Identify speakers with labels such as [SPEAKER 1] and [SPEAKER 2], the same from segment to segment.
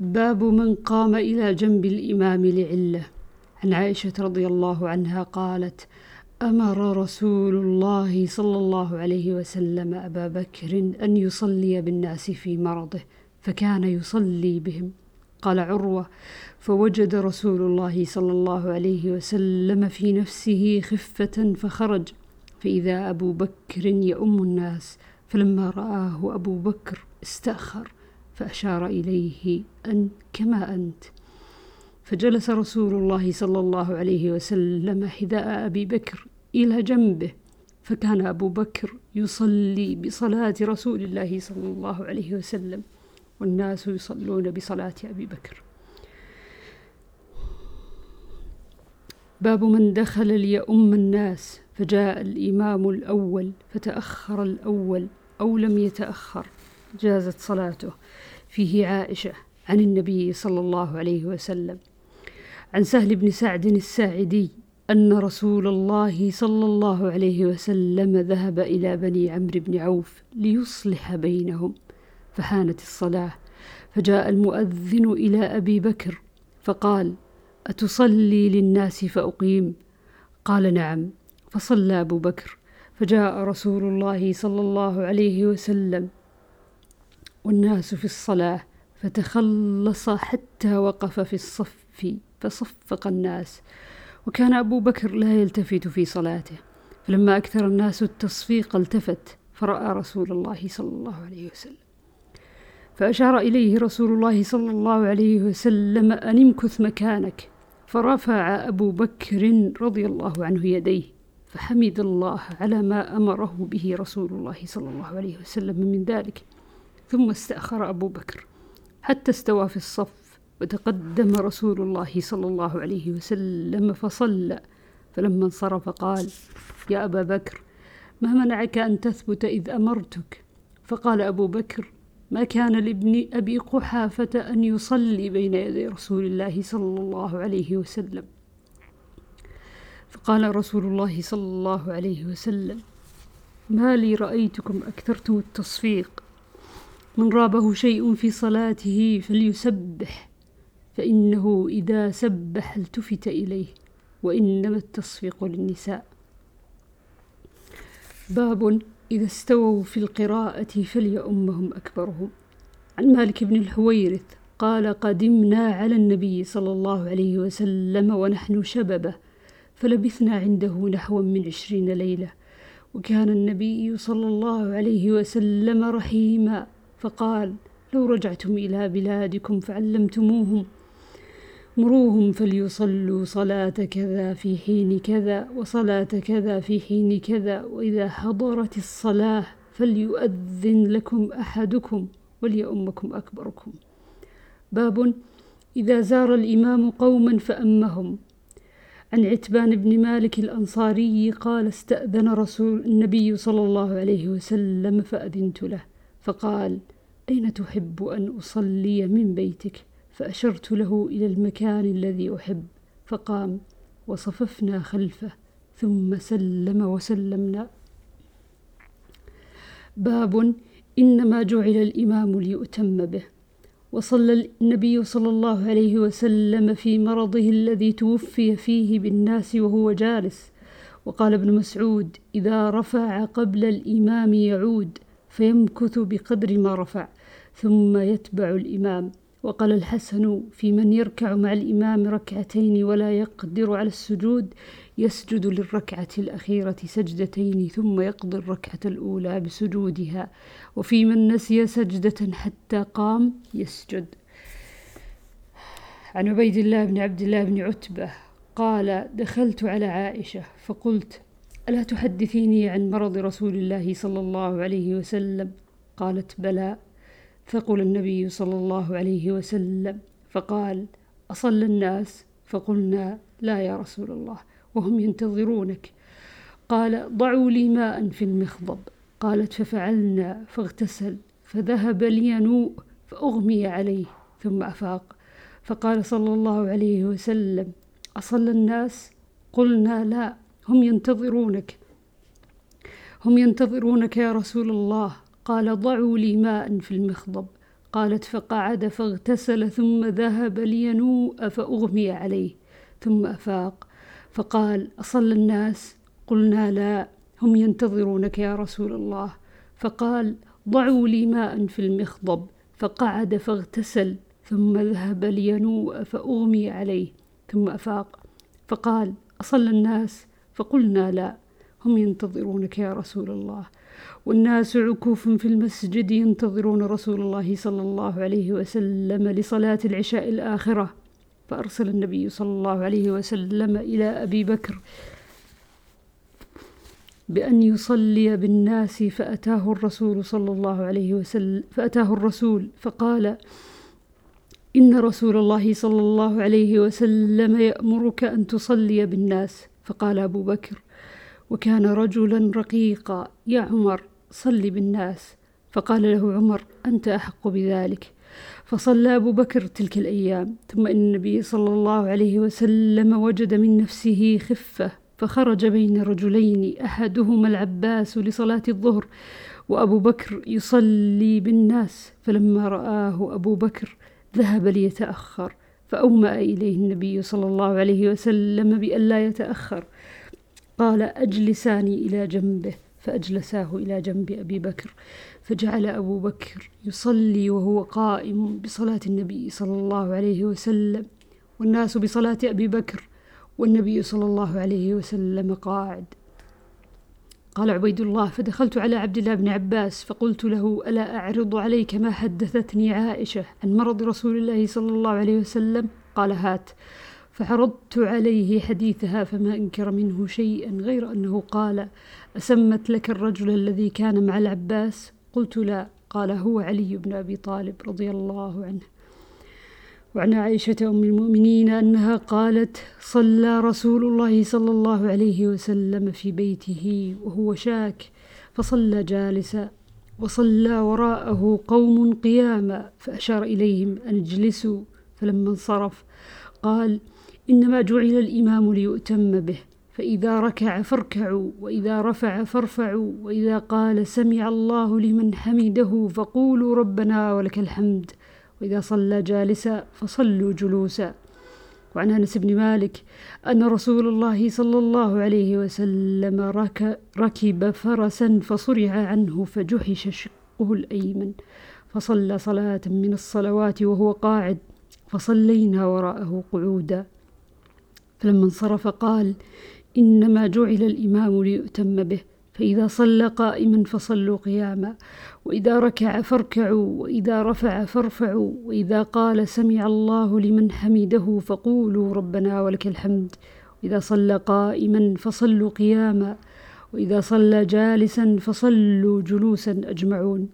[SPEAKER 1] باب من قام إلى جنب الإمام لعلة. عن عائشة رضي الله عنها قالت أمر رسول الله صلى الله عليه وسلم أبا بكر أن يصلي بالناس في مرضه فكان يصلي بهم. قال عروة فوجد رسول الله صلى الله عليه وسلم في نفسه خفة فخرج فإذا أبو بكر يؤم الناس فلما رآه أبو بكر استأخر. فأشار إليه أن كما أنت. فجلس رسول الله صلى الله عليه وسلم حذاء أبي بكر إلى جنبه فكان أبو بكر يصلي بصلاة رسول الله صلى الله عليه وسلم والناس يصلون بصلاة أبي بكر. باب من دخل ليؤم الناس فجاء الإمام الأول فتأخر الأول أو لم يتأخر. جازت صلاته. فيه عائشة عن النبي صلى الله عليه وسلم. عن سهل بن سعد الساعدي أن رسول الله صلى الله عليه وسلم ذهب إلى بني عمرو بن عوف ليصلح بينهم. فحانت الصلاة. فجاء المؤذن إلى أبي بكر فقال أتصلي للناس فأقيم؟ قال نعم. فصلى أبو بكر. فجاء رسول الله صلى الله عليه وسلم. والناس في الصلاة فتخلص حتى وقف في الصف فصفق الناس. وكان أبو بكر لا يلتفت في صلاته. فلما أكثر الناس التصفيق التفت فرأى رسول الله صلى الله عليه وسلم. فأشار إليه رسول الله صلى الله عليه وسلم أن امكث مكانك. فرفع أبو بكر رضي الله عنه يديه فحمد الله على ما أمره به رسول الله صلى الله عليه وسلم من ذلك. ثم استأخر أبو بكر حتى استوى في الصف وتقدم رسول الله صلى الله عليه وسلم فصلى. فلما انصرف قال يا أبا بكر ما منعك أن تثبت إذ أمرتك؟ فقال أبو بكر ما كان لابن أبي قحافة أن يصلي بين يدي رسول الله صلى الله عليه وسلم. فقال رسول الله صلى الله عليه وسلم ما لي رأيتكم أكثرتم التصفيق. من رابه شيء في صلاته فليسبح فإنه إذا سبح التفت إليه وإنما التصفيق للنساء. باب إذا استووا في القراءة فليؤمهم أكبرهم. عن مالك بن الحويرث قال قدمنا على النبي صلى الله عليه وسلم ونحن شببة فلبثنا عنده نحو من عشرين ليلة وكان النبي صلى الله عليه وسلم رحيما. فقال لو رجعتم إلى بلادكم فعلمتموهم. مروهم فليصلوا صلاة كذا في حين كذا وصلاة كذا في حين كذا وإذا حضرت الصلاة فليؤذن لكم أحدكم وليؤمكم أكبركم. باب إذا زار الإمام قوما فأمهم. عن عتبان بن مالك الأنصاري قال استأذن رسول النبي صلى الله عليه وسلم فأذنت له. فقال أين تحب أن أصلي من بيتك؟ فأشرت له إلى المكان الذي أحب. فقام وصففنا خلفه ثم سلم وسلمنا. باب إنما جعل الإمام ليؤتم به. وصلى النبي صلى الله عليه وسلم في مرضه الذي توفي فيه بالناس وهو جالس. وقال ابن مسعود إذا رفع قبل الإمام يعود فيمكث بقدر ما رفع ثم يتبع الإمام. وقال الحسن في من يركع مع الإمام ركعتين ولا يقدر على السجود يسجد للركعة الأخيرة سجدتين ثم يقضي الركعة الأولى بسجودها. وفي من نسي سجدة حتى قام يسجد. عن عبيد الله بن عبد الله بن عتبة قال دخلت على عائشة فقلت ألا تحدثيني عن مرض رسول الله صلى الله عليه وسلم؟ قالت بلى. ثقل النبي صلى الله عليه وسلم فقال أصلى الناس؟ فقلنا لا يا رسول الله وهم ينتظرونك. قال ضعوا لي ماء في المخضب. قالت ففعلنا فاغتسل. فذهب لينوء فأغمي عليه ثم أفاق. فقال صلى الله عليه وسلم أصلى الناس؟ قلنا لا. هم ينتظرونك. هم ينتظرونك يا رسول الله. قال ضعوا لي ماء في المخضب. قالت فقعد فاغتسل ثم ذهب لينوء فأغمي عليه. ثم أفاق. فقال أصلى الناس؟ قلنا لا. هم ينتظرونك يا رسول الله. فقال ضعوا لي ماء في المخضب. فقعد فاغتسل ثم ذهب لينوء فأغمي عليه. ثم أفاق. فقال أصلى الناس؟ فقلنا لا هم ينتظرونك يا رسول الله. والناس عكوف في المسجد ينتظرون رسول الله صلى الله عليه وسلم لصلاة العشاء الآخرة. فأرسل النبي صلى الله عليه وسلم إلى أبي بكر بأن يصلي بالناس فأتاه الرسول صلى الله عليه وسلم فأتاه الرسول فقال إن رسول الله صلى الله عليه وسلم يأمرك أن تصلي بالناس. فقال أبو بكر وكان رجلا رقيقا يا عمر صل بالناس. فقال له عمر أنت أحق بذلك. فصلى أبو بكر تلك الأيام ثم إن النبي صلى الله عليه وسلم وجد من نفسه خفة فخرج بين رجلين أحدهما العباس لصلاة الظهر وأبو بكر يصلي بالناس. فلما رآه أبو بكر ذهب ليتأخر. فأومأ إليه النبي صلى الله عليه وسلم بأن لا يتأخر. قال أجلساني إلى جنبه. فأجلساه إلى جنب أبي بكر فجعل أبو بكر يصلي وهو قائم بصلاة النبي صلى الله عليه وسلم والناس بصلاة أبي بكر والنبي صلى الله عليه وسلم قاعد. قال عبيد الله فدخلت على عبد الله بن عباس فقلت له ألا أعرض عليك ما حدثتني عائشة عن مرض رسول الله صلى الله عليه وسلم؟ قال هات. فعرضت عليه حديثها فما أنكر منه شيئا غير أنه قال أسمت لك الرجل الذي كان مع العباس؟ قلت لا. قال هو علي بن أبي طالب رضي الله عنه. وعن عائشة أم المؤمنين أنها قالت صلى رسول الله صلى الله عليه وسلم في بيته وهو شاك فصلى جالسا وصلى وراءه قوم قياما فأشار إليهم أن اجلسوا فلما انصرف قال إنما جعل الإمام ليؤتم به فإذا ركع فاركعوا وإذا رفع فارفعوا وإذا قال سمع الله لمن حمده فقولوا ربنا ولك الحمد وإذا صلى جالسا فصلوا جلوسا. وعن أنس بن مالك أن رسول الله صلى الله عليه وسلم ركب فرسا فصرع عنه فجحش شقه الأيمن. فصلى صلاة من الصلوات وهو قاعد فصلينا وراءه قعودا. فلما انصرف قال إنما جعل الإمام ليؤتم به. فإذا صلى قائما فصلوا قياما وإذا ركع فاركعوا وإذا رفع فارفعوا وإذا قال سمع الله لمن حمده فقولوا ربنا ولك الحمد. وإذا صلى قائما فصلوا قياما وإذا صلى جالسا فصلوا جلوسا أجمعون.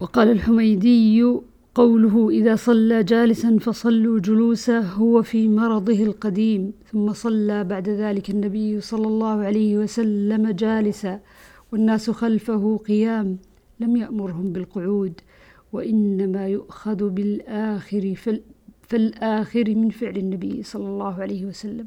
[SPEAKER 1] وقال الحميدي قوله إذا صلى جالسا فصلوا جلوسا هو في مرضه القديم ثم صلى بعد ذلك النبي صلى الله عليه وسلم جالسا والناس خلفه قيام لم يأمرهم بالقعود وإنما يؤخذ بالآخر فالآخر من فعل النبي صلى الله عليه وسلم.